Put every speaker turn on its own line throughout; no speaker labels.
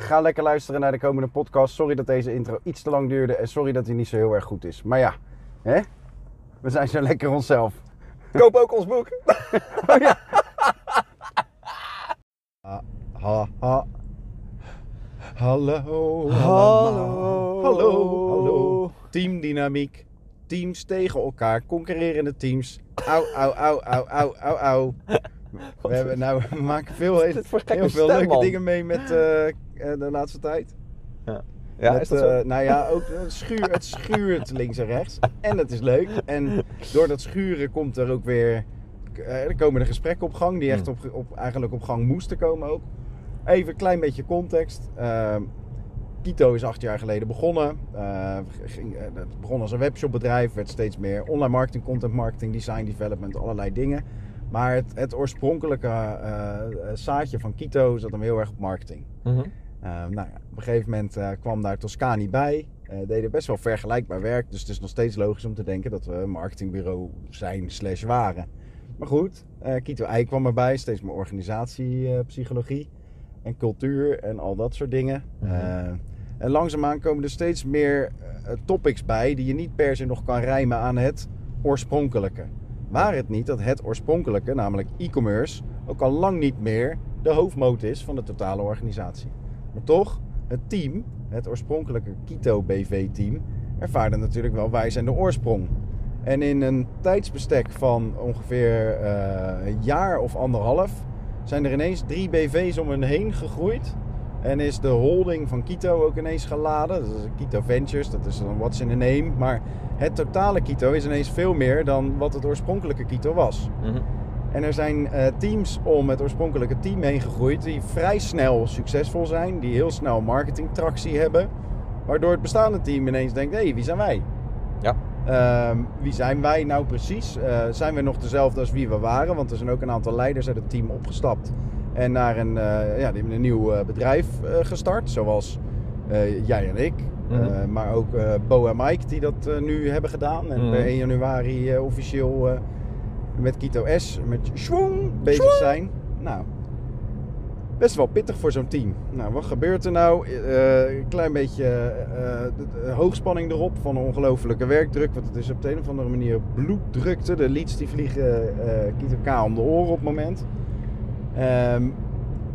Ga lekker luisteren naar de komende podcast. Sorry dat deze intro iets te lang duurde en sorry dat hij niet zo heel erg goed is. Maar ja, hè? we zijn zo lekker onszelf.
Koop ook ons boek.
Ha, ha, ha. Hallo.
Hallo.
allemaal. Hallo. Hallo. Teamdynamiek. Teams tegen elkaar. Concurrerende teams. Au, au, au, au, au, au, au. We, hebben, nou, we maken veel, heel, veel
stem,
leuke
man?
dingen mee met eh, eh, de laatste tijd.
Ja,
Met,
is dat zo?
eh, nou ja, ook het, schuur, het schuurt links en rechts. En het is leuk. En door dat schuren komt er ook weer... er komen er gesprekken op gang die echt
Hmm.
op, op, eigenlijk op gang moesten komen ook. Even een klein beetje context. Ehm, Kito is acht jaar geleden begonnen. Eh, ging, het begon als een webshopbedrijf, werd steeds meer online marketing, content marketing, design development, allerlei dingen. Maar het, het oorspronkelijke eh, eh, zaadje van Kito zat hem heel erg op marketing. Eh, nou ja, op een gegeven moment eh, kwam daar Toscani bij. Deden best wel vergelijkbaar werk. Dus het is nog steeds logisch om te denken dat we een marketingbureau zijn slash waren. Maar goed, Kito Ei kwam erbij. Steeds meer organisatiepsychologie en cultuur en al dat soort dingen. Eh, en langzaamaan komen er steeds meer topics bij die je niet per se nog kan rijmen aan het oorspronkelijke. Waar het niet dat het oorspronkelijke, namelijk e-commerce, ook al lang niet meer de hoofdmoot is van de totale organisatie. Maar toch, het team, het oorspronkelijke Kito BV-team, ervaarde natuurlijk wel wij zijn de oorsprong. En in een tijdsbestek van ongeveer eh, een jaar of anderhalf zijn er ineens drie BV's om hen heen gegroeid. En is de holding van Kito ook ineens geladen. Dat is Kito Ventures, dat is dan what's in a name. Maar het totale Kito is ineens veel meer dan wat het oorspronkelijke Kito was.
Mhm.
En er zijn eh, teams om het oorspronkelijke team heen gegroeid die vrij snel succesvol zijn, die heel snel marketingtractie hebben. Waardoor het bestaande team ineens denkt, hé, hey, wie zijn wij?
Ja.
Ehm, wie zijn wij nou precies? Eh, zijn we nog dezelfde als wie we waren? Want er zijn ook een aantal leiders uit het team opgestapt en naar een, eh, ja, die hebben een nieuw eh, bedrijf eh, gestart, zoals eh, jij en ik.
Mhm.
Eh, maar ook eh, Bo en Mike die dat nu hebben gedaan en
Mhm.
per 1 januari eh, officieel eh, met Kito S, met Schwung bezig zijn. Nou, best wel pittig voor zo'n team. Nou, wat gebeurt er nou? Eh, Een klein beetje eh, de- de hoogspanning erop van een ongelofelijke werkdruk. Want het is op de een of andere manier bloeddrukte. De leads die vliegen eh Kito K om de oren op het moment. Ehm,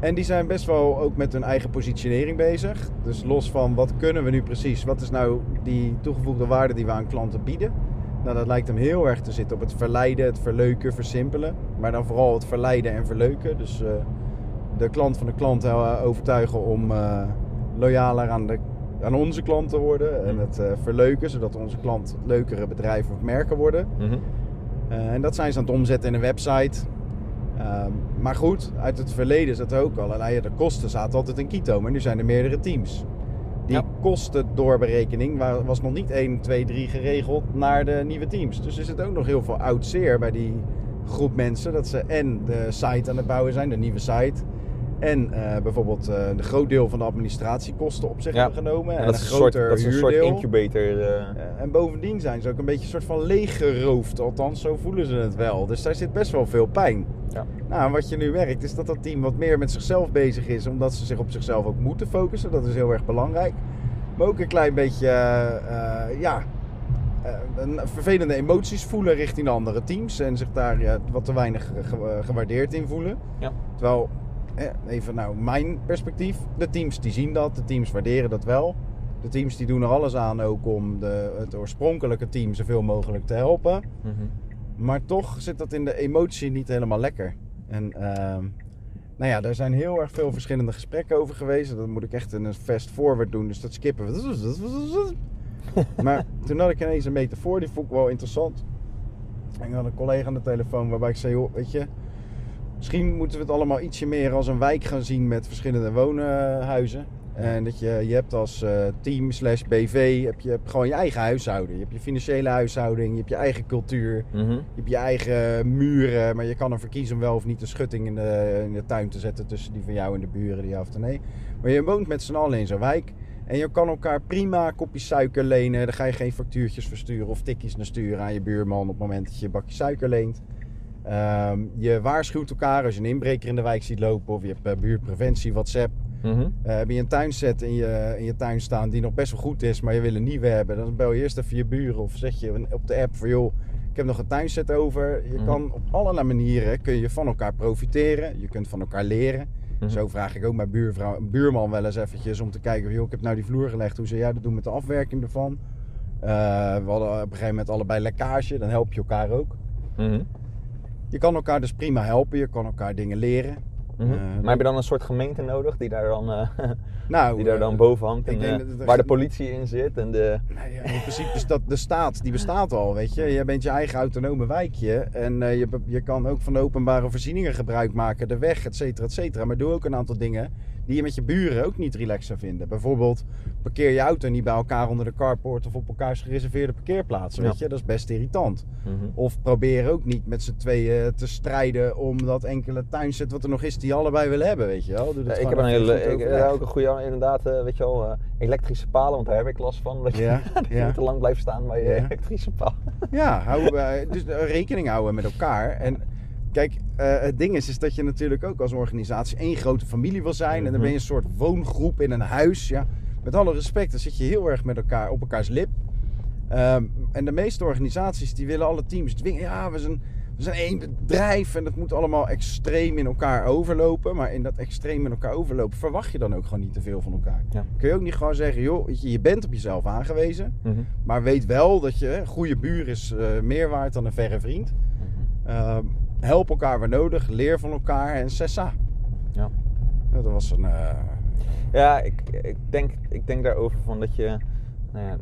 en die zijn best wel ook met hun eigen positionering bezig. Dus los van wat kunnen we nu precies? Wat is nou die toegevoegde waarde die we aan klanten bieden? Nou, dat lijkt hem heel erg te zitten op het verleiden, het verleuken, versimpelen. Maar dan vooral het verleiden en verleuken. Dus eh, de klant van de klant eh, overtuigen om eh, loyaler aan, de, aan onze klant te worden. En
Mhm.
het verleuken, zodat onze klant leukere bedrijven of merken worden.
Mhm.
En dat zijn ze aan het omzetten in een website. Ehm, maar goed, uit het verleden er ook al. En ja, de kosten zaten altijd in Kito, maar nu zijn er meerdere teams. Die
Ja.
kostendoorberekening wa- was nog niet 1, 2, 3 geregeld naar de nieuwe teams. Dus er zit ook nog heel veel oud zeer bij die groep mensen. Dat ze en de site aan het bouwen zijn, de nieuwe site. En eh, bijvoorbeeld eh, een groot deel van de administratiekosten op zich
Ja.
hebben genomen.
En
En,
dat
een
is een soort,
groter
dat is een soort
huurdeel.
incubator. Eh,
En bovendien zijn ze ook een beetje een soort van leeggeroofd. Althans, zo voelen ze het wel. Dus daar zit best wel veel pijn.
Ja.
Nou, wat je nu merkt is dat dat team wat meer met zichzelf bezig is. Omdat ze zich op zichzelf ook moeten focussen. Dat is heel erg belangrijk. Maar ook een klein beetje, eh, eh, ja, eh, vervelende emoties voelen richting andere teams. En zich daar wat te weinig ge- ge- gewaardeerd in voelen.
Ja.
Terwijl, even nou mijn perspectief. De teams die zien dat. De teams waarderen dat wel. De teams die doen er alles aan ook om de, het oorspronkelijke team zoveel mogelijk te helpen.
Mhm.
Maar toch zit dat in de emotie niet helemaal lekker. En ehm, nou ja, daar zijn heel erg veel verschillende gesprekken over geweest. Dat moet ik echt in een fast forward doen, dus dat skippen we. Maar toen had ik ineens een metafoor, die vond ik wel interessant. En ik had een collega aan de telefoon waarbij ik zei, joh, weet je... Misschien moeten we het allemaal ietsje meer als een wijk gaan zien met verschillende woonhuizen. En dat je, je hebt als eh, team slash BV heb je gewoon je eigen huishouden. Je hebt je financiële huishouding, je hebt je eigen cultuur,
Mhm.
je hebt je eigen muren. Maar je kan ervoor kiezen om wel of niet een schutting in de, in de tuin te zetten tussen die van jou en de buren die af en nee. Maar je woont met z'n allen in zo'n wijk. En je kan elkaar prima kopjes suiker lenen. Daar ga je geen factuurtjes versturen of tikjes naar sturen aan je buurman op het moment dat je een bakje suiker leent. Ehm, je waarschuwt elkaar als je een inbreker in de wijk ziet lopen of je hebt eh, buurtpreventie, WhatsApp.
Mhm.
Eh, heb je een tuinset in je, in je tuin staan die nog best wel goed is, maar je wil een nieuwe hebben, dan bel je eerst even je buren of zeg je op de app van joh, ik heb nog een tuinset over. Je
Mhm.
kan op allerlei manieren kun je van elkaar profiteren. Je kunt van elkaar leren.
Mhm.
Zo vraag ik ook mijn buurvrouw, buurman wel eens eventjes om te kijken van joh, ik heb nou die vloer gelegd, hoe zou jij dat doen met de afwerking ervan? Eh, we hadden op een gegeven moment allebei lekkage, dan help je elkaar ook. Je kan elkaar dus prima helpen, je kan elkaar dingen leren.
Mhm.
Eh,
maar heb je dan een soort gemeente nodig die daar dan, eh,
Nou,
die daar dan
eh,
boven hangt? En,
dat
waar de politie in zit en de...
Nou ja, in principe is dat de staat, die bestaat al, weet je. Je bent je eigen autonome wijkje en je, je kan ook van de openbare voorzieningen gebruik maken, de weg, et cetera, et cetera. Maar doe ook een aantal dingen die je met je buren ook niet relaxed zou vinden. Bijvoorbeeld, parkeer je auto niet bij elkaar onder de carport of op elkaars gereserveerde parkeerplaatsen, weet je. Dat is best irritant.
Mhm.
Of probeer ook niet met z'n tweeën te strijden om dat enkele tuinset wat er nog is die je allebei willen hebben, weet je wel. Doe dat
Ja, ik
gewoon
heb een hele, ik, ja, ook een goede, inderdaad, eh, weet je wel, eh, elektrische palen, want daar heb ik last van. Dat je, dat niet te lang blijft staan bij je elektrische paal.
Ja, hou, eh, dus eh, rekening houden met elkaar. En kijk, eh, het ding is, is dat je natuurlijk ook als organisatie één grote familie wil zijn. En dan ben je een soort woongroep in een huis. Ja. Met alle respect, dan zit je heel erg met elkaar op elkaars lip. Ehm, en de meeste organisaties die willen alle teams dwingen. Ja, we zijn, we zijn één bedrijf en dat moet allemaal extreem in elkaar overlopen. Maar in dat extreem in elkaar overlopen verwacht je dan ook gewoon niet te veel van elkaar.
Ja.
Kun je ook niet gewoon zeggen, joh, je, je bent op jezelf aangewezen.
Mhm.
Maar weet wel dat je, een goede buur is eh, meer waard dan een verre vriend. Ehm, help elkaar waar nodig, leer van elkaar en sessa.
Ja.
Dat was een... eh,
Ja, ik, ik, denk, ik denk daarover van dat je, nou ja,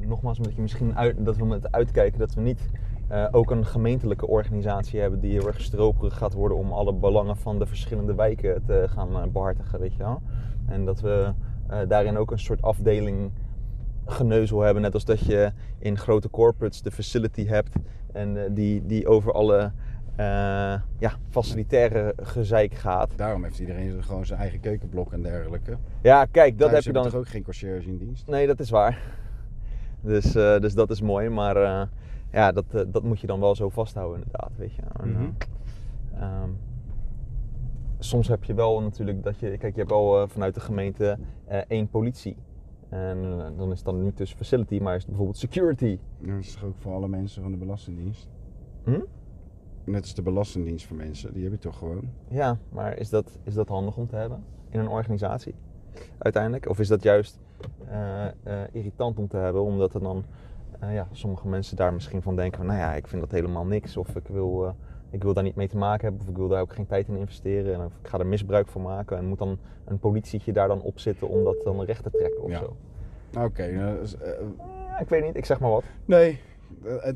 nogmaals, dat je misschien uit, dat we met uitkijken dat we niet eh, ook een gemeentelijke organisatie hebben die heel erg stroperig gaat worden om alle belangen van de verschillende wijken te gaan eh, behartigen, weet je wel. En dat we daarin ook een soort afdeling geneuzel hebben, net als dat je in grote corporates de facility hebt en die, die over alle eh, ja, facilitaire gezeik gaat.
daarom heeft iedereen gewoon zijn eigen keukenblok en dergelijke.
Ja, kijk, dat
Thuis
heb je dan
toch ook geen conciërge in dienst?
Nee, dat is waar. Dus, eh, dus dat is mooi, maar eh, ja, dat, dat moet je dan wel zo vasthouden inderdaad, weet je. En,
Mhm.
eh, ehm, soms heb je wel natuurlijk dat je, kijk, je hebt wel eh, vanuit de gemeente één politie. En dan is het dan niet dus facility, maar is het bijvoorbeeld security.
Dat is toch ook voor alle mensen van de Belastingdienst?
Hm?
Net als de Belastingdienst voor mensen, die heb je toch gewoon?
Ja, maar is dat, is dat handig om te hebben in een organisatie uiteindelijk? Of is dat juist eh, eh, irritant om te hebben, omdat er dan eh, ja, sommige mensen daar misschien van denken van, nou ja, ik vind dat helemaal niks. Of ik wil, ik wil daar niet mee te maken hebben, of ik wil daar ook geen tijd in investeren. En of ik ga er misbruik van maken. En moet dan een politietje daar dan op zitten om dat dan recht te trekken of
Ja.
zo.
Oké, nou, dus,
Ja, ik weet niet, ik zeg maar wat.
nee. Eh,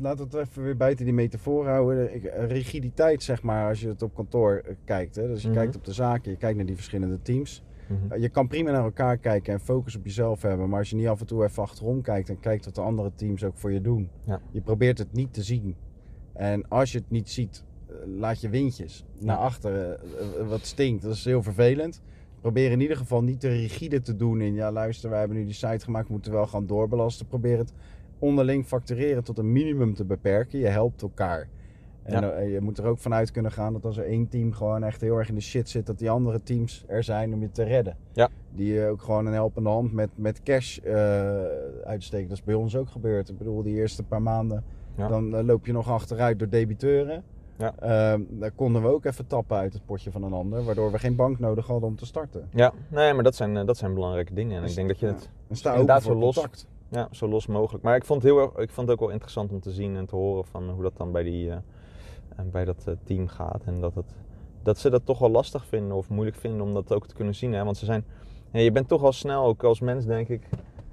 Laten we het even weer buiten die metafoor houden. Eh, rigiditeit, zeg maar, als je het op kantoor eh, kijkt. Hè? Dus je
Mhm.
kijkt op de zaken, je kijkt naar die verschillende teams.
Mhm.
Je kan prima naar elkaar kijken en focus op jezelf hebben. Maar als je niet af en toe even achterom kijkt en kijkt wat de andere teams ook voor je doen.
Ja.
Je probeert het niet te zien. En als je het niet ziet, laat je windjes naar achteren. Wat stinkt, dat is heel vervelend. Probeer in ieder geval niet te rigide te doen in... Ja, luister, wij hebben nu die site gemaakt, we moeten wel gaan doorbelasten. Probeer het onderling factureren tot een minimum te beperken. Je helpt elkaar. En
Ja.
eh, je moet er ook vanuit kunnen gaan dat als er één team gewoon echt heel erg in de shit zit, dat die andere teams er zijn om je te redden.
Ja.
Die je ook gewoon een helpende hand met, met cash eh, uitsteken. Dat is bij ons ook gebeurd. Ik bedoel, die eerste paar maanden,
Ja.
dan eh, loop je nog achteruit door debiteuren.
Ja.
Ehm, daar konden we ook even tappen uit het potje van een ander, waardoor we geen bank nodig hadden om te starten.
Ja, nee, maar dat zijn, eh, dat zijn belangrijke dingen. En
Dus,
ik denk dat je
ja.
het
En sta ook
Inderdaad
voor
los.
contact.
Ja, zo los mogelijk. Maar ik vond het, heel erg, ik vond het ook wel interessant om te zien en te horen van hoe dat dan bij, die, eh, eh, bij dat eh, team gaat. En dat, het, dat ze dat toch wel lastig vinden of moeilijk vinden om dat ook te kunnen zien. Hè? Want ze zijn, ja, je bent toch al snel, ook als mens denk ik,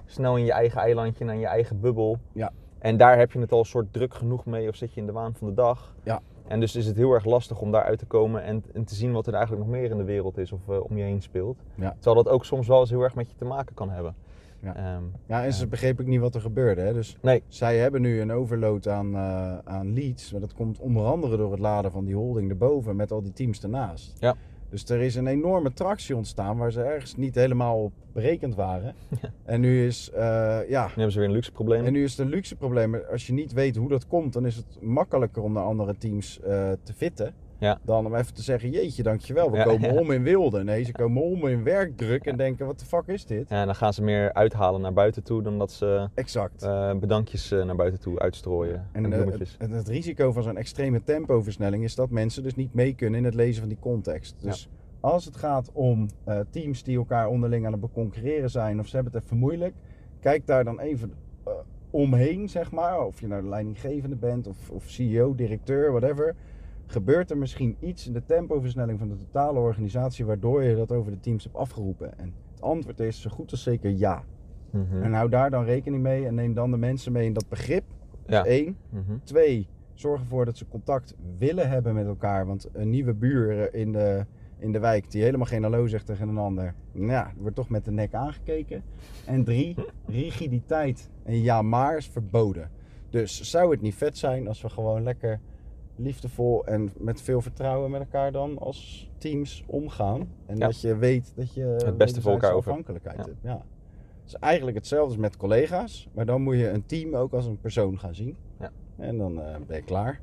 snel in je eigen eilandje en in je eigen bubbel.
Ja.
En daar heb je het al soort druk genoeg mee of zit je in de waan van de dag.
Ja.
En dus is het heel erg lastig om daaruit te komen en, en te zien wat er eigenlijk nog meer in de wereld is of eh, om je heen speelt.
Ja.
Terwijl dat ook soms wel eens heel erg met je te maken kan hebben.
Ja.
Ehm,
Ja, en ze begreep ook niet wat er gebeurde. Hè? Dus
nee,
zij hebben nu een overload aan, eh, aan leads. Maar dat komt onder andere door het laden van die holding erboven met al die teams ernaast.
Ja.
Dus er is een enorme tractie ontstaan waar ze ergens niet helemaal op berekend waren.
Ja.
En nu is, eh, ja,
nu hebben ze weer een luxe probleem.
en nu is het een luxe probleem. Maar Als je niet weet hoe dat komt, dan is het makkelijker om naar andere teams eh, te fitten.
Ja.
Dan om even te zeggen, jeetje, dankjewel, we
Ja,
komen
ja.
om in wilde. Nee, ze komen om in werkdruk en denken, wat de fuck is dit?
Ja, en dan gaan ze meer uithalen naar buiten toe dan dat ze
Exact.
eh, bedankjes eh, naar buiten toe uitstrooien. En,
En eh, het, het risico van zo'n extreme tempoversnelling is dat mensen dus niet mee kunnen in het lezen van die context. Dus als het gaat om teams die elkaar onderling aan het beconcurreren zijn of ze hebben het even moeilijk, kijk daar dan even omheen, zeg maar. Of je nou de leidinggevende bent of, of CEO, directeur, whatever. Gebeurt er misschien iets in de tempoversnelling van de totale organisatie waardoor je dat over de teams hebt afgeroepen? En het antwoord is zo goed als zeker ja.
Mhm.
En hou daar dan rekening mee en neem dan de mensen mee in dat begrip.
Ja.
Eén.
Mhm.
Twee, zorg ervoor dat ze contact willen hebben met elkaar. Want een nieuwe buur in de, in de wijk die helemaal geen hallo zegt tegen een ander. Nou ja, wordt toch met de nek aangekeken. En drie, rigiditeit en ja maar is verboden. Dus zou het niet vet zijn als we gewoon lekker liefdevol en met veel vertrouwen met elkaar dan als teams omgaan. En
Ja.
dat je weet dat je
Het beste voor elkaar
afhankelijkheid
Ja.
hebt. Ja. Het is eigenlijk hetzelfde als met collega's. Maar dan moet je een team ook als een persoon gaan zien.
Ja.
En dan eh, ben je klaar.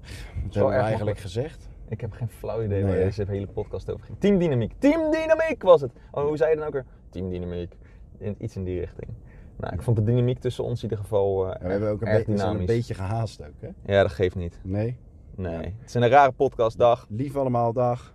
Wel
hebben we eigenlijk gezegd?
Ik heb geen flauw idee waar deze hele podcast over ging. Teamdynamiek. Teamdynamiek was het. Oh, hoe zei je dan ook weer? Teamdynamiek. Iets in die richting. Nou, ik vond de dynamiek tussen ons in ieder geval eh
Ja, we hebben ook een, be- een beetje gehaast ook. Hè?
Ja, dat geeft niet.
Nee.
Nee. Het is een rare podcast, dag.
Lief allemaal, dag.